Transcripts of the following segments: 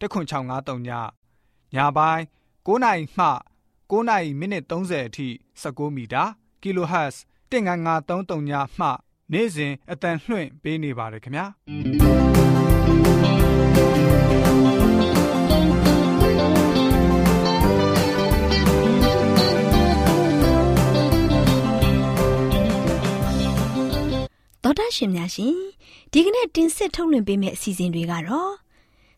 10653ညညပိုင်း9နိုင်မှ9နိုင်မိနစ်30အထိ16မီတာ kHz 19533ညမှ နေ့စဉ်အတန်လှွင့်ပေးနေပါတယ်ခင်ဗျာဒေါက်တာရှင်များရှင်ဒီကနေ့တင်ဆက်ထုတ်လွှင့်ပေးမယ့်အစီအစဉ်တွေကတော့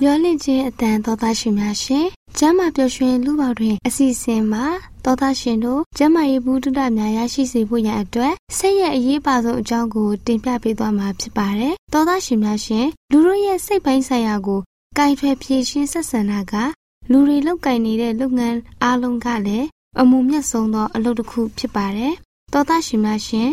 မျော်လင့်ခြင်းအတန်သောသားရှင်များရှင်ကျမ်းမာပျော်ရွှင်လူပေါတွင်အစီအစဉ်မှာသောသားရှင်တို့ကျမ်းမာရေးဘူးတုဒများရရှိစေဖို့ရန်အတွက်စိတ်ရဲ့အရေးပါဆုံးအကြောင်းကိုတင်ပြပေးသွားမှာဖြစ်ပါတယ်သောသားရှင်များရှင်လူတို့ရဲ့စိတ်ပိုင်းဆိုင်ရာကိုကင်ထွယ်ဖြည့်ရှင်းဆက်ဆံတာကလူတွေလောက်ကင်နေတဲ့လုပ်ငန်းအားလုံးကလည်းအမှုမြတ်ဆုံးသောအလုပ်တစ်ခုဖြစ်ပါတယ်သောသားရှင်များရှင်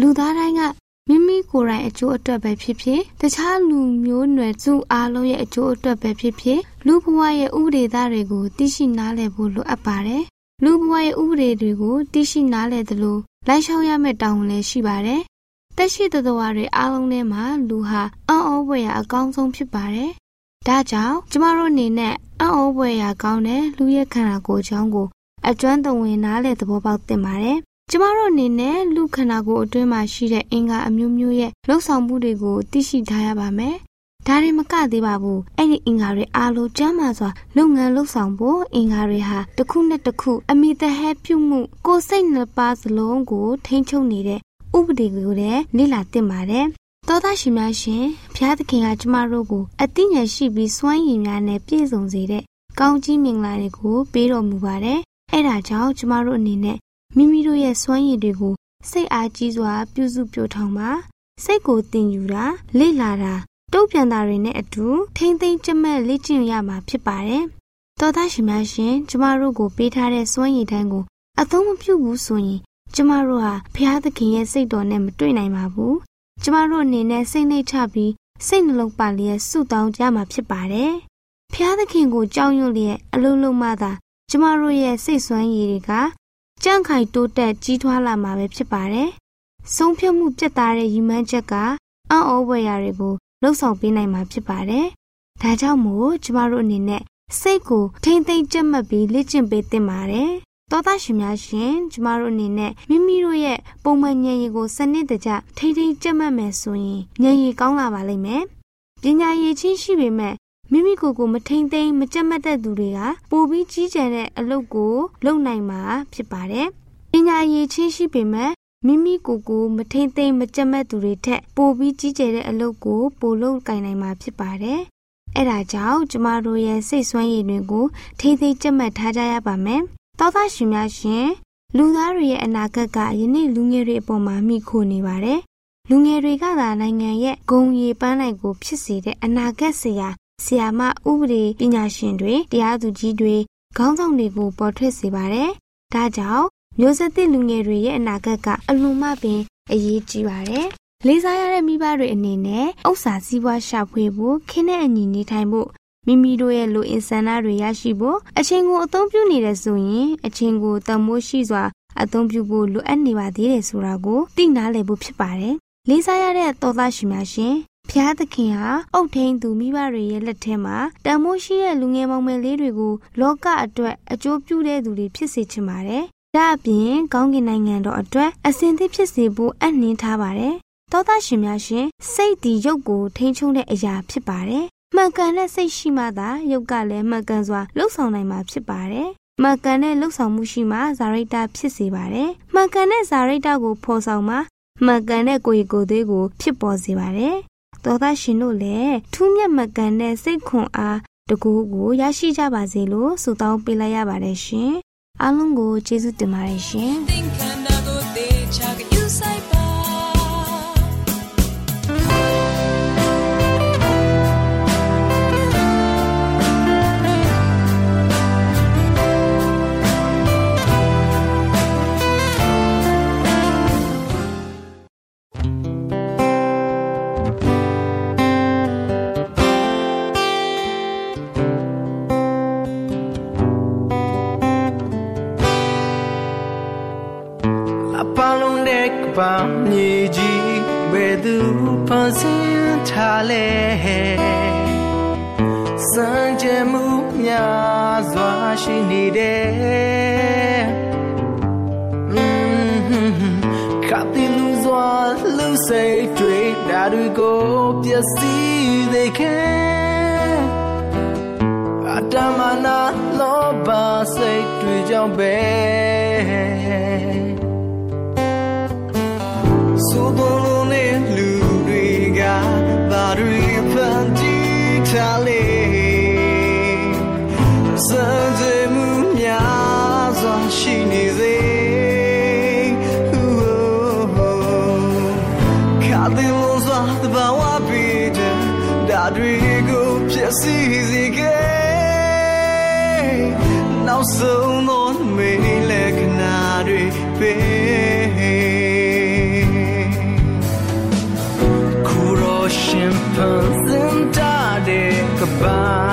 လူသားတိုင်းက မိမိကိုယ်တိုင်အကျိုးအတွက်ပဲဖြစ်ဖြစ်တခြားလူမျိုးနွယ်စုအားလုံးရဲ့အကျိုးအတွက်ပဲဖြစ်ဖြစ်လူဘဝရဲ့ဥပဒေသားတွေကိုသိရှိနားလည်ဖို့လိုအပ်ပါတယ်။လူဘဝရဲ့ဥပဒေတွေကိုသိရှိနားလည်သလိုလိုက်လျှောက်ရမယ့်တာဝန်လည်းရှိပါတယ်။တက်ရှိသတ္တဝါတွေအားလုံးထဲမှာလူဟာအံ့ဩဖွယ်ရာအကောင်းဆုံးဖြစ်ပါတယ်။ဒါကြောင့်ကျမတို့အနေနဲ့အံ့ဩဖွယ်ရာကောင်းတဲ့လူရဲ့ခန္ဓာကိုယ်အကြောင်းကိုအကျွမ်းတဝင်နားလည်သဘောပေါက်သင့်ပါတယ်။ ကျမတို့အနေနဲ့လူခန္ဓာကိုယ်အတွင်းမှာရှိတဲ့အင်္ဂါအမျိုးမျိုးရဲ့လှုပ်ဆောင်မှုတွေကိုသိရှိထားရပါမယ်။ဒါတွေမကသေးပါဘူး။အဲ့ဒီအင်္ဂါတွေအားလုံးကျမ်းမာစွာလုပ်ငန်းလှုပ်ဆောင်ဖို့အင်္ဂါတွေဟာတစ်ခုနဲ့တစ်ခုအမိတဟဲပြုမှုကိုယ်စိတ်နှစ်ပါးစလုံးကိုထိန်းချုပ်နေတဲ့ဥပဒေကိုလည်းလေ့လာသင့်ပါတယ်။သောသားရှင်များရှင်ဘုရားသခင်ကကျမတို့ကိုအသိဉာဏ်ရှိပြီးစွမ်းရည်များနဲ့ပြည့်စုံစေတဲ့ကောင်းကြီးမင်္ဂလာတွေကိုပေးတော်မူပါတယ်။အဲ့ဒါကြောင့်ကျမတို့အနေနဲ့ မိမိတို့ရဲ့စွမ်းရည်တွေကိုစိတ်အားကြီးစွာ ပြုစုပြောထောင်ပါစိတ်ကိုတင်ယူတာလေ့လာတာတုံ့ပြန်တာတွေနဲ့အတူထိမ့်သိမ့်ကြက်မဲ့လေ့ကျင့်ရမှာဖြစ်ပါတယ်။သောသားရှင်များရှင်ကျမတို့ကိုပေးထားတဲ့စွမ်းရည်တိုင်းကိုအသုံးမပြုဘူးဆိုရင်ကျမတို့ဟာဘုရားသခင်ရဲ့စိတ်တော်နဲ့မတွေ့နိုင်ပါဘူး။ကျမတို့အနေနဲ့စိတ်နှိတ်ချပြီးစိတ်နှလုံးပါလျက်ဆုတောင်းကြမှာဖြစ်ပါတယ်။ဘုရားသခင်ကိုကြောက်ရွံ့လျက်အလုံးလုံးမှသာကျမတို့ရဲ့စိတ်ဆွမ်းရည်တွေက ကြန့်ခိုင်တိုးတက်ကြီးထွားလာမှာပဲဖြစ်ပါတယ်။ဆုံးဖြတ်မှုပြတ်သားတဲ့ရည်မှန်းချက်ကအံ့ဩဖွယ်ရာတွေကိုလှုပ်ဆောင်ပေးနိုင်မှာဖြစ်ပါတယ်။ဒါကြောင့်မို့ကျမတို့အနေနဲ့စိတ်ကိုထိမ့်သိမ့်ကြက်မှတ်ပြီးလေ့ကျင့်ပေးသင့်ပါတယ်။သောသားရှင်များရှင်ကျမတို့အနေနဲ့မိမိတို့ရဲ့ပုံမှန်ဉာဏ်ရည်ကိုစနစ်တကျထိမ့်သိမ့်ကြက်မှတ်မယ်ဆိုရင်ဉာဏ်ရည်ကောင်းလာပါလိမ့်မယ်။ပညာရည်ချင်းရှိပေမဲ့ မိမိကိုယ်ကိုမထိန်သိမ်းမကြက်မတ်တဲ့သူတွေကပိုပြီးကြီးကျယ်တဲ့အလုပ်ကိုလုပ်နိုင်မှာဖြစ်ပါတယ်။ပညာရည်ချင်းရှိပေမဲ့မိမိကိုယ်ကိုမထိန်သိမ်းမကြက်မတ်သူတွေထက်ပိုပြီးကြီးကျယ်တဲ့အလုပ်ကိုပိုလုပ်ကင်နိုင်မှာဖြစ်ပါတယ်။အဲဒါကြောင့်ကျမတို့ရဲ့စိတ်ဆွမ်းရည်တွေကိုထိမ့်သိမ်းကြက်မတ်ထားကြရပါမယ်။သောသားရှင်များရှင်လူသားတွေရဲ့အနာဂတ်ကယနေ့လူငယ်တွေအပေါ်မှာမိခိုနေပါတယ်။လူငယ်တွေကသာနိုင်ငံရဲ့ဂုံရီပန်းနိုင်ကိုဖြစ်စေတဲ့အနာဂတ်ဆရာ ဆရာမဥပဒေပညာရှင်တွေတရားသူကြီးတွေခေါင်းဆောင်တွေကိုပေါ်ထွက်စေပါတယ်။ဒါကြောင့်မျိုးဆက်သစ်လူငယ်တွေရဲ့အနာဂတ်ကအလွန်မှပင်အရေးကြီးပါတယ်။လေးစားရတဲ့မိဘတွေအနေနဲ့ဥစ္စာစည်းဝါးရှာဖွေဖို့ခင်းတဲ့အညီနေထိုင်ဖို့မိမိတို့ရဲ့လူအင်ဆန္ဒတွေရရှိဖို့အချင်းကိုအသုံးပြုနေတယ်ဆိုရင်အချင်းကိုတန်မိုးရှိစွာအသုံးပြုဖို့လိုအပ်နေပါသေးတယ်ဆိုတာကိုသိနာလည်ဖို့ဖြစ်ပါတယ်။လေးစားရတဲ့သောသားရှင်များရှင် ဖျားသခင်ဟာအုတ်ထိန်သူမိဘတွေရဲ့လက်ထဲမှာတန်မိုးရှိတဲ့လူငယ်မောင်မယ်လေးတွေကိုလောကအတွက်အကျိုးပြုတဲ့သူတွေဖြစ်စေချင်ပါတယ်ဒါအပြင်ကောင်းကင်နိုင်ငံတော်အတွက်အစဉ်သစ်ဖြစ်စေဖို့အနှင်းထားပါတယ်။သောသားရှင်များရှင်စိတ်ဒီရုပ်ကိုထိန်းချုပ်တဲ့အရာဖြစ်ပါတယ်။မှန်ကန်တဲ့စိတ်ရှိမှသာရုပ်ကလည်းမှန်ကန်စွာလှုပ်ဆောင်နိုင်မှာဖြစ်ပါတယ်။မှန်ကန်တဲ့လှုပ်ဆောင်မှုရှိမှဇာရိတဖြစ်စေပါတယ်။မှန်ကန်တဲ့ဇာရိတကိုဖော်ဆောင်မှမှန်ကန်တဲ့ကိုယ်ရည်ကိုယ်သေးကိုဖြစ်ပေါ်စေပါတယ်။ သောသားရှင်တို့လည်းထူးမြတ်မှန်ကန်တဲ့စိတ်ခွန်အားတကူကိုရရှိကြပါစေလို့ဆုတောင်းပေးလိုက်ရပါတယ်ရှင်။အားလုံးကိုကျေးဇူးတင်ပါတယ်ရှင်။ အပလုံးတဲ့ကပောင်မြေကြီးဘယ်သူဖန်ဆင်းထားလဲစံကြမှုများစွာရှိနေတယ်ခပ်တင်လူစွာလူစိတ်တွေဓာတ်တွေကိုပျက်စီး they can အတမနာလောဘစိတ်တွေကြောင့်ပဲ ဆိုတော်လုံးနဲ့လူတွေကဘာတွေဖန်တီးထားလဲစံကြမှုများစွာရှိနေစေခါတဲ့လုံးစွာတဘာဝပြီးတဲ့ဒါတွေကိုဖြစ်စီစေခဲ့နောက်ဆုံးသောမေးလက္ခဏာတွေပဲ ဖန်စင်တာတဲ့ကဘာ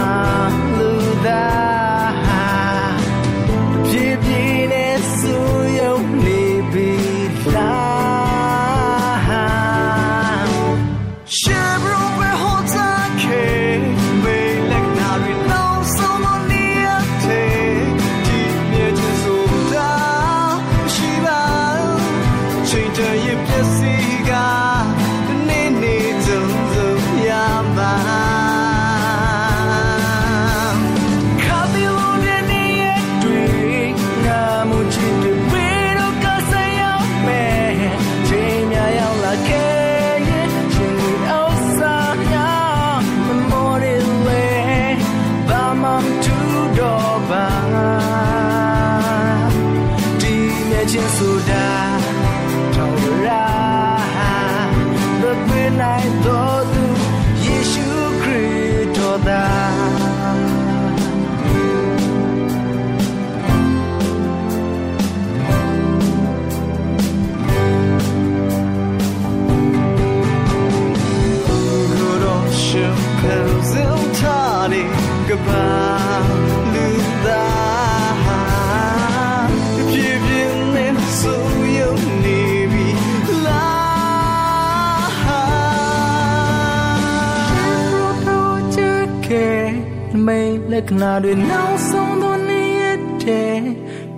lệch nào để nào sống đó ni thế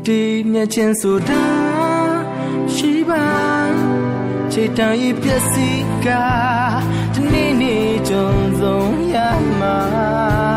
đi nhà trên số đá chỉ bàn ခြေတံဤပျက်စီးကဒီနေ့နေ့ကြုံဆုံးရမှာ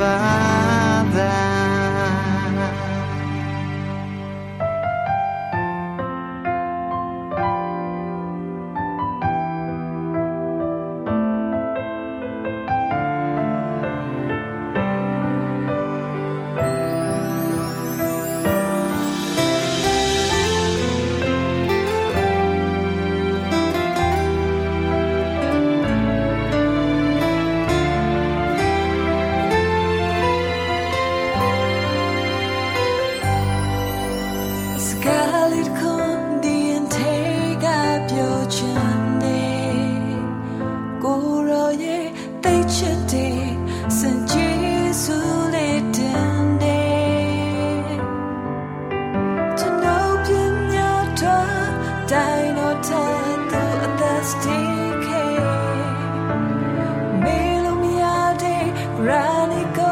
စ် Danica.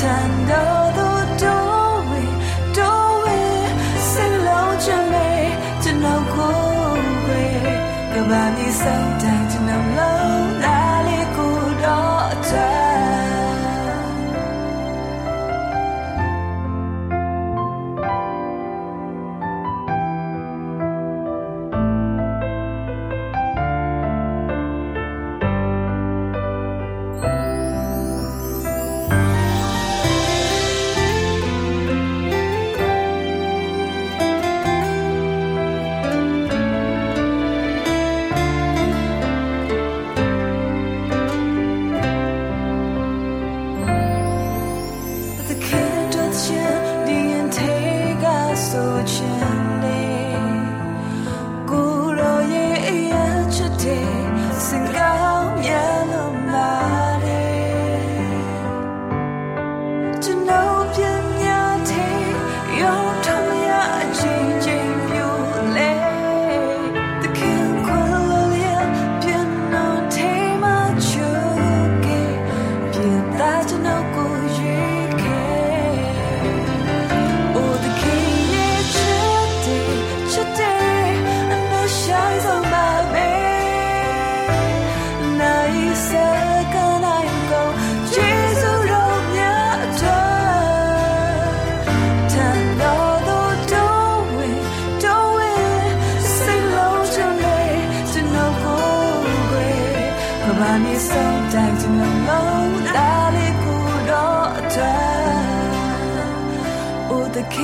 Tanda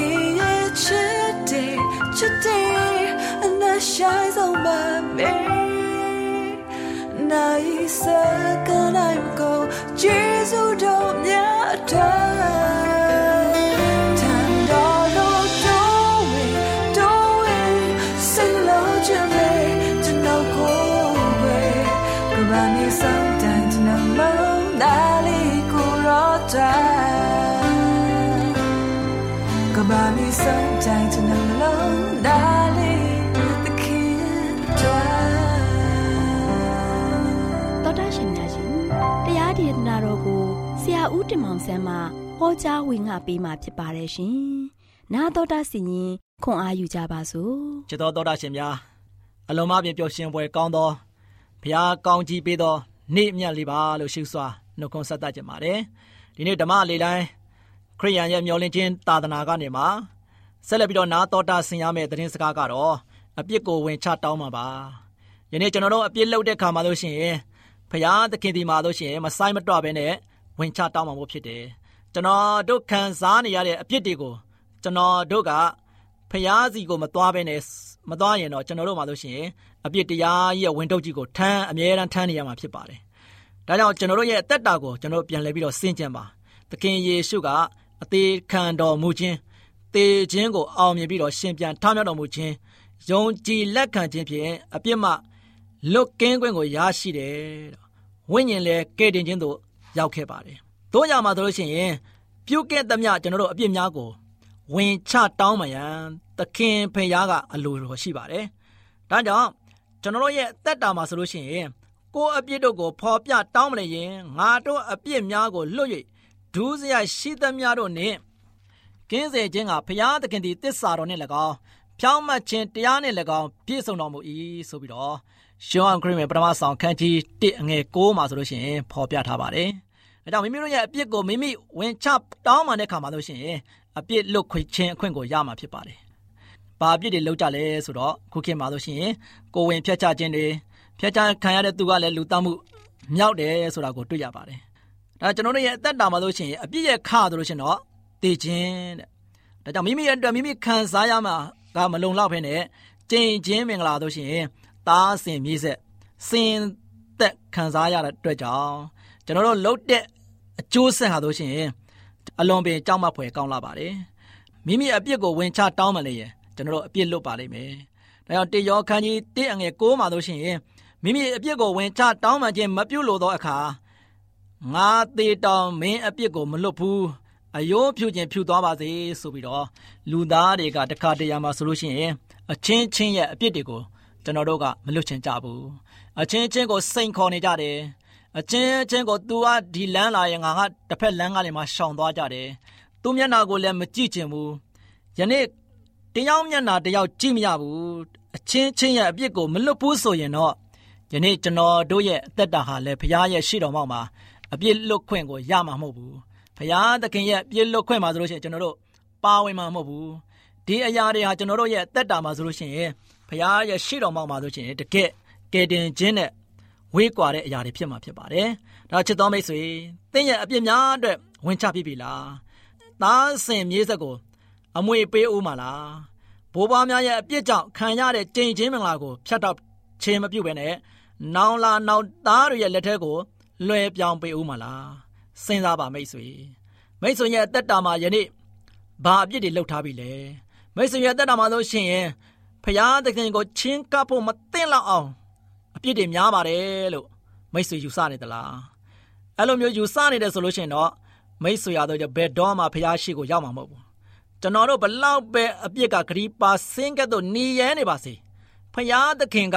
Oh, the key is today, today, and the shines on my bed. Nice second I'm go, Jesus don't yet ဦးတင်မောင်ဆန်းမှဟောကြားဝင်ငါပေးมาဖြစ်ပါတယ်ရှင်။နာတော်တာစီရင်ခွန်အားယူကြပါစို့။ချစ်တော်တော်တာရှင်များအလုံးမပြည့်ပျော်ရှင်ပွဲကောင်းသောဘုရားကောင်းကြီးပေးသောနေ့အမြတ်လေးပါလို့ရှိစွာနှုတ်ခွန်းဆက်တတ်ကြပါတယ်ဒီနေ့ဓမ္မလေးတိုင်းခရိယန်ရဲ့မျောလင့်ခြင်းသာသနာကနေမှာဆက်လက်ပြီးတော့နာတော်တာဆင်ရမယ့်သတင်းစကားကတော့အပြစ်ကိုဝင်ချတောင်းမှာပါယနေ့ကျွန်တော်တို့အပြစ်လုပ်တဲ့ခါမှာလို့ရှိရင်ဘုရားသခင်ဒီမှာလို့ရှိရင်မဆိုင်မတော့ဘဲနဲ့ ဝင်ချတောင်းမှာမို့ဖြစ်တယ်ကျွန်တော်တို့ခံစားနေရတဲ့အပြစ်တွေကိုကျွန်တော်တို့ကဖျားစီကိုမသွားဘဲနဲ့မသွားရင်တော့ကျွန်တော်တို့မှလို့ရှိရင်အပြစ်တရားရဲ့ဝင်တုပ်ကြီးကိုထမ်းအမြဲတမ်းထမ်းနေရမှာဖြစ်ပါတယ်။ဒါကြောင့်ကျွန်တော်တို့ရဲ့အသက်တာကိုကျွန်တော်တို့ပြန်လဲပြီးတော့စင်ကြံပါ။သခင်ယေရှုကအသေးခံတော်မူခြင်းတေခြင်းကိုအောင်မြင်ပြီးတော့ရှင်ပြန်ထမြောက်တော်မူခြင်းယုံကြည်လက်ခံခြင်းဖြင့်အပြစ်မှလွတ်ကင်းခွင့်ကိုရရှိတယ်။ဝိညာဉ်လည်းကယ်တင်ခြင်းသို့ ရောက်ခဲ့ပါတယ်။တို့ကြောင့်မှဆိုလို့ရှိရင်ပြုတ်ကဲ့သမျှကျွန်တော်တို့အပြစ်များကိုဝင်ချတောင်းမှရန်သခင်ဖခင်ကအလိုတော်ရှိပါတယ်။ဒါကြောင့်ကျွန်တော်တို့ရဲ့အသက်တာမှာဆိုလို့ရှိရင်ကိုယ်အပြစ်တို့ကိုဖော်ပြတောင်းမလဲရင်ငါတို့အပြစ်များကိုလွတ်၍ဒုစရိုက်ရှိသမျှတို့နှင့်ကင်းစေခြင်းကဖခင်သခင်သည်တစ္ဆာတော်နှင့်၎င်းဖြောင်းမှတ်ခြင်းတရားနှင့်၎င်းပြည့်စုံတော်မူ၏ဆိုပြီးတော့ရှောင်းခရစ်ရဲ့ပထမဆောင်ခန်းကြီး1အငယ်6မှာဆိုလို့ရှိရင်ဖော်ပြထားပါတယ်။ အဲကြောင့်မိမိတို့ရဲ့အပြစ်ကိုမိမိဝင်ချတောင်းမှတဲ့ခါမှာလို့ရှိရင်အပြစ်လွတ်ခွင့်ခြင်းအခွင့်ကိုရမှာဖြစ်ပါတယ်။ဘာအပြစ်တွေလောက်ကြလဲဆိုတော့ခုခေတ်မှာလို့ရှိရင်ကိုဝင်ဖျက်ချခြင်းတွေဖျက်ချခံရတဲ့သူကလည်းလူတမှုမြောက်တယ်ဆိုတာကိုတွေ့ရပါတယ်။ဒါကျွန်တော်တို့ရဲ့အသက်တာမှာလို့ရှိရင်အပြစ်ရဲ့ခါဆိုလို့ရှိရင်တော့တည်ခြင်းတဲ့။ဒါကြောင့်မိမိရဲ့အတွက်မိမိခံစားရမှာကမလုံလောက်ဖ ೇನೆ ကျင့်ခြင်းမင်္ဂလာတို့ရှိရင်သားစင်မြေးဆက်စင်သက်ခံစားရတဲ့အတွက်ကြောင့်ကျွန်တော်တို့လှုပ်တဲ့ အကျိုးဆက်ဟာတို့ရှိရင်အလွန်ပင်ကြောက်မက်ဖွယ်ကောင်းလာပါတယ်မိမိအပြစ်ကိုဝင်ချတောင်းမလဲရင်ကျွန်တော်တို့အပြစ်လွတ်ပါလိမ့်မယ်ဒါကြောင့်တေယောခန်းကြီး1အငယ်6မှာတို့ရှိရင်မိမိအပြစ်ကိုဝင်ချတောင်းပန်ခြင်းမပြုလို့သောအခါငါသေးတောင်မင်းအပြစ်ကိုမလွတ်ဘူးအယိုးဖြူခြင်းဖြူသွားပါစေဆိုပြီးတော့လူသားတွေကတခါတရံမှာဆိုလို့ရှိရင်အချင်းချင်းရဲ့အပြစ်တွေကိုကျွန်တော်တို့ကမလွတ်ချင်ကြဘူးအချင်းချင်းကိုစိန်ခေါ်နေကြတယ် အချင်းချင်းကိုသူကဒီလမ်းလာရင်ငါကတစ်ဖက်လမ်းကနေမှရှောင်သွားကြတယ်သူမျက်နှာကိုလည်းမကြည့်ချင်ဘူးယနေ့တယောက်မျက်နှာတယောက်ကြည့်မရဘူးအချင်းချင်းရဲ့အပြစ်ကိုမလွတ်ဘူးဆိုရင်တော့ယနေ့ကျွန်တော်တို့ရဲ့အသက်တာဟာလည်းဘုရားရဲ့ရှေ့တော်မှာအပြစ်လွတ်ခွင့်ကိုရမှာမဟုတ်ဘူးဘုရားသခင်ရဲ့ပြစ်လွတ်ခွင့်မှာဆိုလို့ရှိရင်ကျွန်တော်တို့ပါဝင်မှာမဟုတ်ဘူးဒီအရာတွေဟာကျွန်တော်တို့ရဲ့အသက်တာမှာဆိုလို့ရှိရင်ဘုရားရဲ့ရှေ့တော်မှာဆိုရှင်တကယ်ကယ်တင်ခြင်းနဲ့ ဝေးကွာတဲ့အရာတွေဖြစ်မှာဖြစ်ပါတယ်ဒါချစ်တော်မိတ်ဆွေသင်ရဲ့အပြစ်များအတွက်ဝင်ချပြပြီလားသားစင်မြေးဆက်ကိုအမွေပေးဦးမှာလားဘိုးဘွားများရဲ့အပြစ်ကြောင့်ခံရတဲ့ကြိမ်ချင်းမင်္ဂလာကိုဖျက်တော့ခြင်းမပြုတ်ပဲနဲ့နောင်လာနောင်သားတွေရဲ့လက်ထက်ကိုလွှဲပြောင်းပေးဦးမှာလားစဉ်းစားပါမိတ်ဆွေမိတ်ဆွေရဲ့အသက်တာမှာယနေ့ဘာအပြစ်တွေလှုပ်ထားပြီလဲမိတ်ဆွေရဲ့အသက်တာမှာဆိုရှင်ရင်ဖရာသခင်ကိုချင်းကပ်ဖို့မသိလောက်အောင်အ ပြစ်တွေများပါတယ်လို့မိတ်ဆွေယူဆနေသလားအဲ့လိုမျိုးယူဆနေတယ်ဆိုလို့ရှိရင်တော့မိတ်ဆွေရတော့ဘယ်တော့မှဖရာရှိကိုရောက်မှာမဟုတ်ဘူးကျွန်တော်တို့ဘလောက်ပဲအပြစ်ကဂရီပါစင်းကဲ့သို့หนีရဲနေပါစေဖရာသခင်က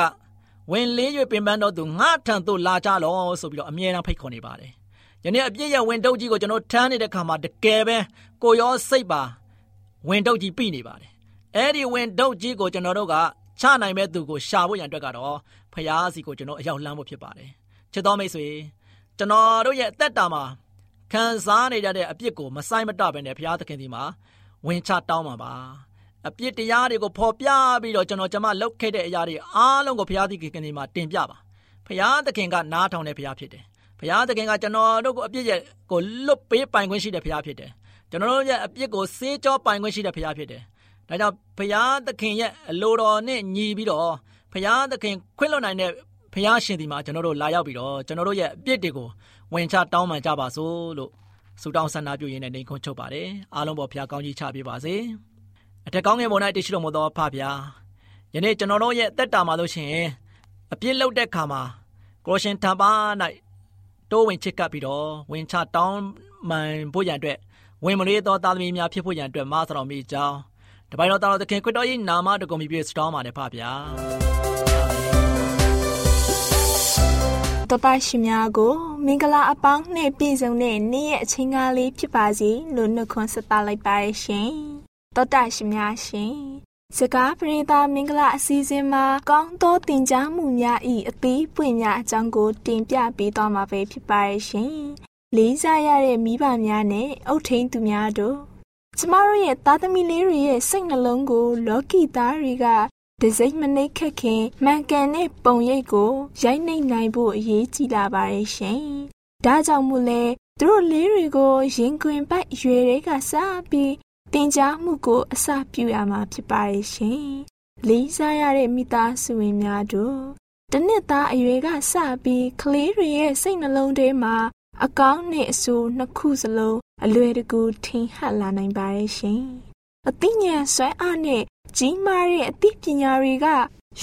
ဝင်လေး၍ပင်ပန်းတော်သူငါထံသို့လာကြလောဆိုပြီးတော့အမြဲတမ်းဖိတ်ခေါ်နေပါတယ်ယနေ့အပြစ်ရဲ့ဝင်တုပ်ကြီးကိုကျွန်တော်ထမ်းနေတဲ့ခါမှာတကယ်ပဲကိုရောစိတ်ပါဝင်တုပ်ကြီးပြနေပါတယ်အဲ့ဒီဝင်တုပ်ကြီးကိုကျွန်တော်တို့က ချနိုင်မဲ့သူကိုရှာဖို့ရန်အတွက်ကတော့ဖျားစီကိုကျွန်တော်အရောက်လှမ်းဖို့ဖြစ်ပါတယ်ချစ်တော်မိတ်ဆွေကျွန်တော်တို့ရဲ့အသက်တာမှာခံစားနေကြတဲ့အပြစ်ကိုမဆိုင်မတပဲနဲ့ဘုရားသခင်ဒီမှာဝင်ချတောင်းပါပါအပြစ်တရားတွေကိုဖော်ပြပြီးတော့ကျွန်တော်ကျမလောက်ခဲ့တဲ့အရာတွေအားလုံးကိုဘုရားသခင်ဒီမှာတင်ပြပါဘုရားသခင်ကနားထောင်တဲ့ဘုရားဖြစ်တယ်ဘုရားသခင်ကကျွန်တော်တို့ကိုအပြစ်ရဲ့ကိုလွတ်ပေးပိုင်ခွင့်ရှိတဲ့ဘုရားဖြစ်တယ်ကျွန်တော်တို့ရဲ့အပြစ်ကိုစေးကြောပိုင်ခွင့်ရှိတဲ့ဘုရားဖြစ်တယ် ဒါကြောင့်ဘုရားသခင်ရဲ့အလိုတော်နဲ့ညီပြီးတော့ဘုရားသခင်ခွင့်လွှတ်နိုင်တဲ့ဘုရားရှင်ဒီမှာကျွန်တော်တို့လာရောက်ပြီးတော့ကျွန်တော်တို့ရဲ့အပြစ်တွေကိုဝင်ချတောင်းပန်ကြပါစို့လို့ဆုတောင်းဆန္ဒပြုရင်းနဲ့နေခွန်းချုပ်ပါတယ်အားလုံးပေါ်ဘုရားကောင်းကြီးချပေးပါစေအထက်ကောင်းငယ်ပေါ်၌တရှိတော်မူသောဖဗျာယနေ့ကျွန်တော်တို့ရဲ့တက်တာမှာလို့ရှင်အပြစ်လုပ်တဲ့ခါမှာကိုရှင်တံပါ၌တိုးဝင်ချစ်ကပ်ပြီးတော့ဝင်ချတောင်းမှန်ဖို့ရန်အတွက်ဝင်မလေးသောသားသမီးများဖြစ်ဖို့ရန်အတွက်မဆတော်မိကြောင်း တပိုင်တော်တော်သခင်ခရစ်တော်၏နာမတော်ကိုမြည်ပြီးစတောင်းပါတယ်ဖဗျာတော်တရှင်များကိုမင်္ဂလာအပေါင်းနဲ့ပြည့်စုံတဲ့နေ့ရဲ့အချိန်ကားလေးဖြစ်ပါစေလို့နှုတ်ခွန်းဆက်သလိုက်ပါရရှင်တော်တရှင်များရှင်စကားပရိသတ်မင်္ဂလာအစီအစဉ်မှာကောင်းသောတင် जा မှုများဤအသေးပွင့်များအကြောင်းကိုတင်ပြပေးသွားမှာပဲဖြစ်ပါရဲ့ရှင်။လေးစားရတဲ့မိဘများနဲ့အုတ်ထင်းသူများတို့ ကျမတို့ရဲ့သားသမီးလေးတွေရဲ့စိတ်နှလုံးကို လောကီသားတွေကဒစိမ့်မနှိတ်ခက်ခင်မှန်ကန်တဲ့ပုံရိပ်ကိုရိုက်နှိပ်နိုင်ဖို့အရေးကြီးလာပါရဲ့ရှင်။ဒါကြောင့်မို့လဲသူတို့လေးတွေကိုရင်ခွင်ပိုက်ရွယ်တွေကစပြီးတင် जा မှုကိုအစပြုရမှာဖြစ်ပါရဲ့ရှင်။လေးစားရတဲ့မိသားစုဝင်များတို့တနစ်သားအရွယ်ကစပြီးကလေးတွေရဲ့စိတ်နှလုံးထဲမှာအကောင်းနဲ့အဆိုးနှစ်ခုစလုံး အလွယ်တကူထင်ဟပ်လာနိုင်ပါရဲ့ရှင်။အသိဉာဏ်ဆွဲအားနဲ့ကြီးမားတဲ့အသိပညာတွေက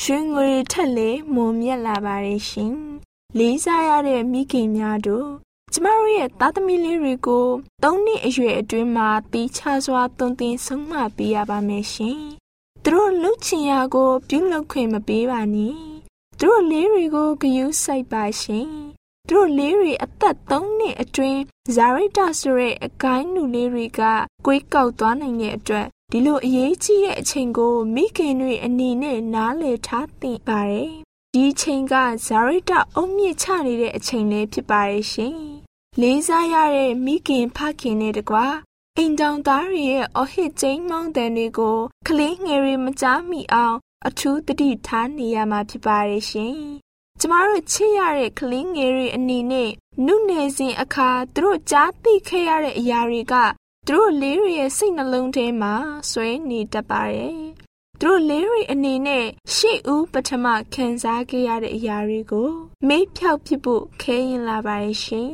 ရွှေငွေထက်လေမွန်မြတ်လာပါရဲ့ရှင်။လေးစားရတဲ့မိခင်များတို့ကျမတို့ရဲ့သားသမီးလေးတွေကို၃နှစ်အရွယ်အတွင်းမှာတီးခြားစွာသွန်သင်ဆုံးမပေးရပါမယ်ရှင်။သူတို့လှုပ်ချင်ရာကိုပြုလုပ်ခွင့်မပေးပါနဲ့။သူတို့လေးတွေကိုဂယုစိုက်ပါရှင်။ သူတို့လေးတွေအသက်၃နှစ်အတွင်းဇာရိတဆိုတဲ့အကိုင်းနူလေးတွေကကွေးကောက်သွားနိုင်တဲ့အတွက်ဒီလိုအရေးကြီးတဲ့အချိန်ကိုမိခင်တွေအနေနဲ့နားလည်ထားသင့်ပါတယ်။ဒီအချိန်ကဇာရိတအုံမြင့်ချနေတဲ့အချိန်လေးဖြစ်ပါရဲ့ရှင်။လေးစားရတဲ့မိခင်ဖခင်နဲ့တကွာအိမ်တောင်သားတွေရဲ့အဟစ်ကျိန်းမောင်းတဲ့တွေကိုကလေးငယ်တွေမကြားမိအောင် အထူးတတိထားနေရမှာဖြစ်ပါရဲ့ရှင်။ ကျမတို့ချစ်ရတဲ့ကလေးငယ်တွေအနေနဲ့နုနယ်စဉ်အခါသူတို့ကြားသိခဲ့ရတဲ့အရာတွေကသူတို့လေးတွေရဲ့စိတ်နှလုံးထဲမှာဆွဲနေတတ်ပါတယ်။သူတို့လေးတွေအနေနဲ့ရှေ့ဦးပထမခံစားခဲ့ရတဲ့အရာတွေကိုမေ့ဖြောက်ဖြစ်ဖို့ခဲရင်လာပါရဲ့ရှင်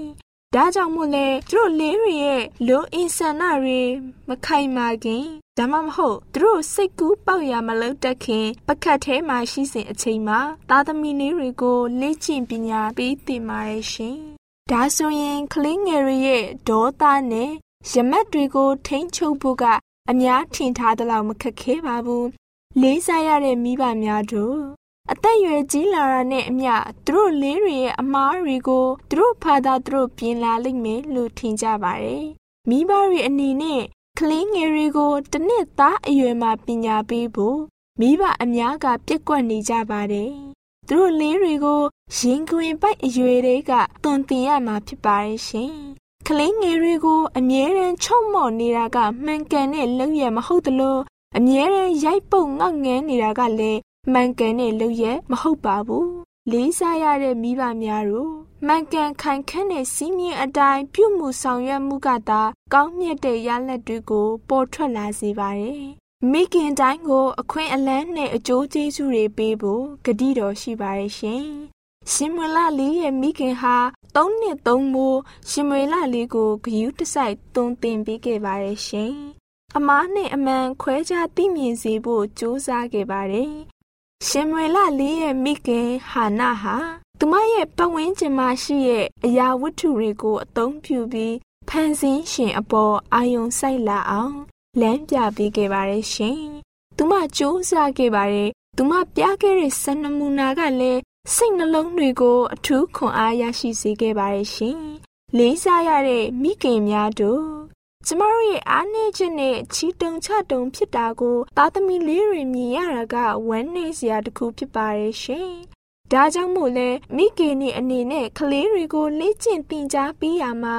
ဒါကြောင့်မို့လဲသူတို့လေးတွေရဲ့လိုအင်ဆန္ဒတွေမခိုင်မာခင်ဒါမှမဟုတ်သူတို့စိတ်ကူးပေါက်ရမလို့တက်ခင်ပကတ်ထဲမှာရှိစဉ်အချိန်မှာသားသမီးလေးတွေကိုလေ့ကျင့်ပညာပေးသင်ပါတယ်ရှင်။ဒါဆိုရင်ကလေးငယ်တွေရဲ့ဒေါသနဲ့ရမတ်တွေကိုထိန်းချုပ်ဖို့ကအများထင်ထားသလောက်မခက်ခဲပါဘူး။လေးစားရတဲ့မိဘများတို့ အသက်အရွယ်ကြီးလာတာနဲ့အမျှသူတို့လေးတွေရဲ့အမားတွေကိုသူတို့ဖာသာသူတို့ပြင်လာလိမ့်မယ်လို့ထင်ကြပါတယ်။မိဘတွေအနေနဲ့ကလေးငယ်တွေကိုတစ်နှစ်သားအရွယ်မှာပညာပေးဖို့မိဘအများကပြက်ကွက်နေကြပါတယ်။သူတို့လေးတွေကိုရင်ခွင်ပိုက်အရွယ်တွေကတွန်တင်ရမှာဖြစ်ပါတယ်ရှင်။ကလေးငယ်တွေကိုအမြဲတမ်းချုံမော့နေတာကမှန်ကန်တဲ့လုပ်ရမဟုတ်သလိုအမြဲတမ်းရိုက်ပုတ်ငေါငန်းနေတာကလည်း မှန်ကန်တဲ့လုပ်ရမဟုတ်ပါဘူးလေးစားရတဲ့မိဘများတို့မှန်ကန်ခိုင်ခန့်တဲ့စီးမြင်အတိုင်းပြုမှုဆောင်ရွက်မှုကသာကောင်းမြတ်တဲ့ရလဒ်တွေကိုပေါ်ထွက်လာစေပါတယ်မိခင်တိုင်းကိုအခွင့်အလန်းနဲ့အကျိုးကျေးဇူးတွေပေးဖို့ဂတိတော်ရှိပါတယ်ရှင်ရှင်မလာလေးရဲ့မိခင်ဟာသုံးနှစ်သုံးမိုးရှင်မလာလေးကိုဂယူးတစိုက်သွန်သင်ပေးခဲ့ပါတယ်ရှင်အမားနဲ့အမှန်ခွဲခြားသိမြင်စေဖို့ကြိုးစားခဲ့ပါတယ် ရှင်မွေလလေးရဲ့မိခင်ဟာနာဟာသူမရဲ့ပတ်ဝန်းကျင်မှာရှိရဲ့အရာဝတ္ထုတွေကိုအသုံးပြုပြီးဖန်ဆင်းရှင်အပေါ်အာယုံစိုက်လာအောင်လမ်းပြပေးခဲ့ပါတယ်ရှင်။သူမစူးစမ်းခဲ့ပါတယ်။သူမပြခဲ့တဲ့စနမူနာကလည်းစိတ်နှလုံးတွေကိုအထူးခွန်အားရရှိစေခဲ့ပါတယ်ရှင်။လေးစားရတဲ့မိခင်များတို့ ကျမတို့ရဲ့အားနည်းချက်နဲ့ချီတုံချတုံဖြစ်တာကို သားသမီးလေးတွေမြင်ရတာကဝမ်းနည်းစရာတစ်ခုဖြစ်ပါရဲ့ရှင်။ဒါကြောင့်မို့လဲမိခင်နေအနေနဲ့ကလေးတွေကိုလေ့ကျင့်သင်ကြားပေးရမှာ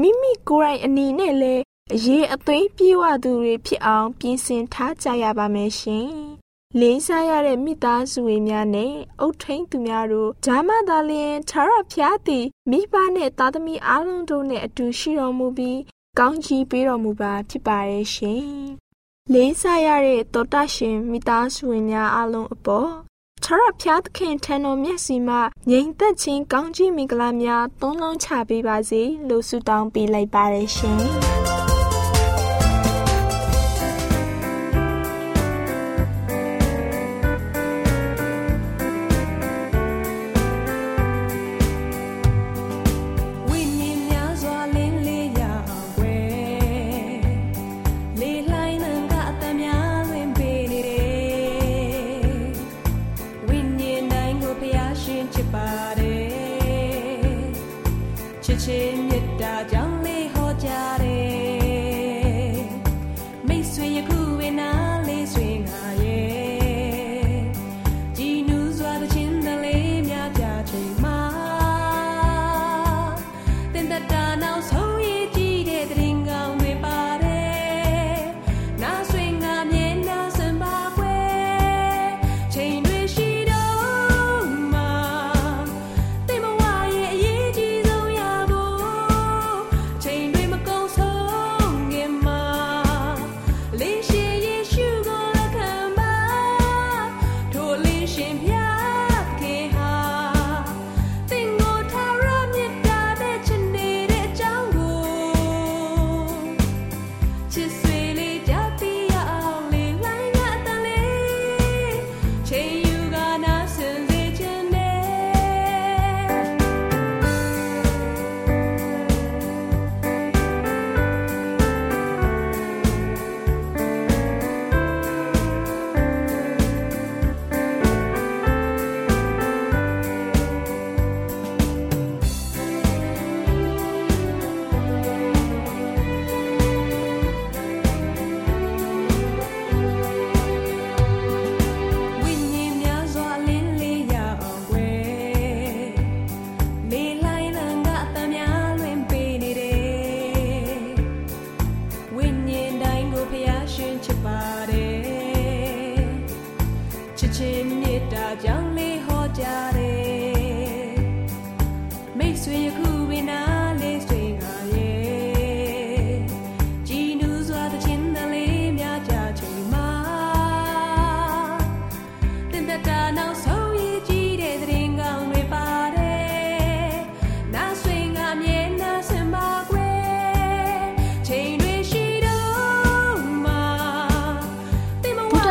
မိမိကိုယ်တိုင်အနေနဲ့လည်းအရေးအသွေးပြေဝသူတွေဖြစ်အောင်ပြင်ဆင်ထားကြရပါမယ်ရှင်။လေးစားရတဲ့မိသားစုဝင်များနဲ့အုတ်ထိန်သူများတို့ဓမ္မသာလျင်ခြားရဖျားသည်မိဘနဲ့သားသမီးအားလုံးတို့နဲ့အတူရှိတော်မူပြီး ကောင်းချီးပေးတော်မူပါဖြစ်ပါရဲ့ရှင်။လေးစားရတဲ့တောတရှင်မိသားစုဝင်များအားလုံးအပေါ်ခြားရဖျားသခင်ထံတော်မျက်စီမှငြိမ်သက်ခြင်းကောင်းချီးမင်္ဂလာများသုံးလုံးချပေးပါစေလို့ဆုတောင်းပေးလိုက်ပါရရှင်။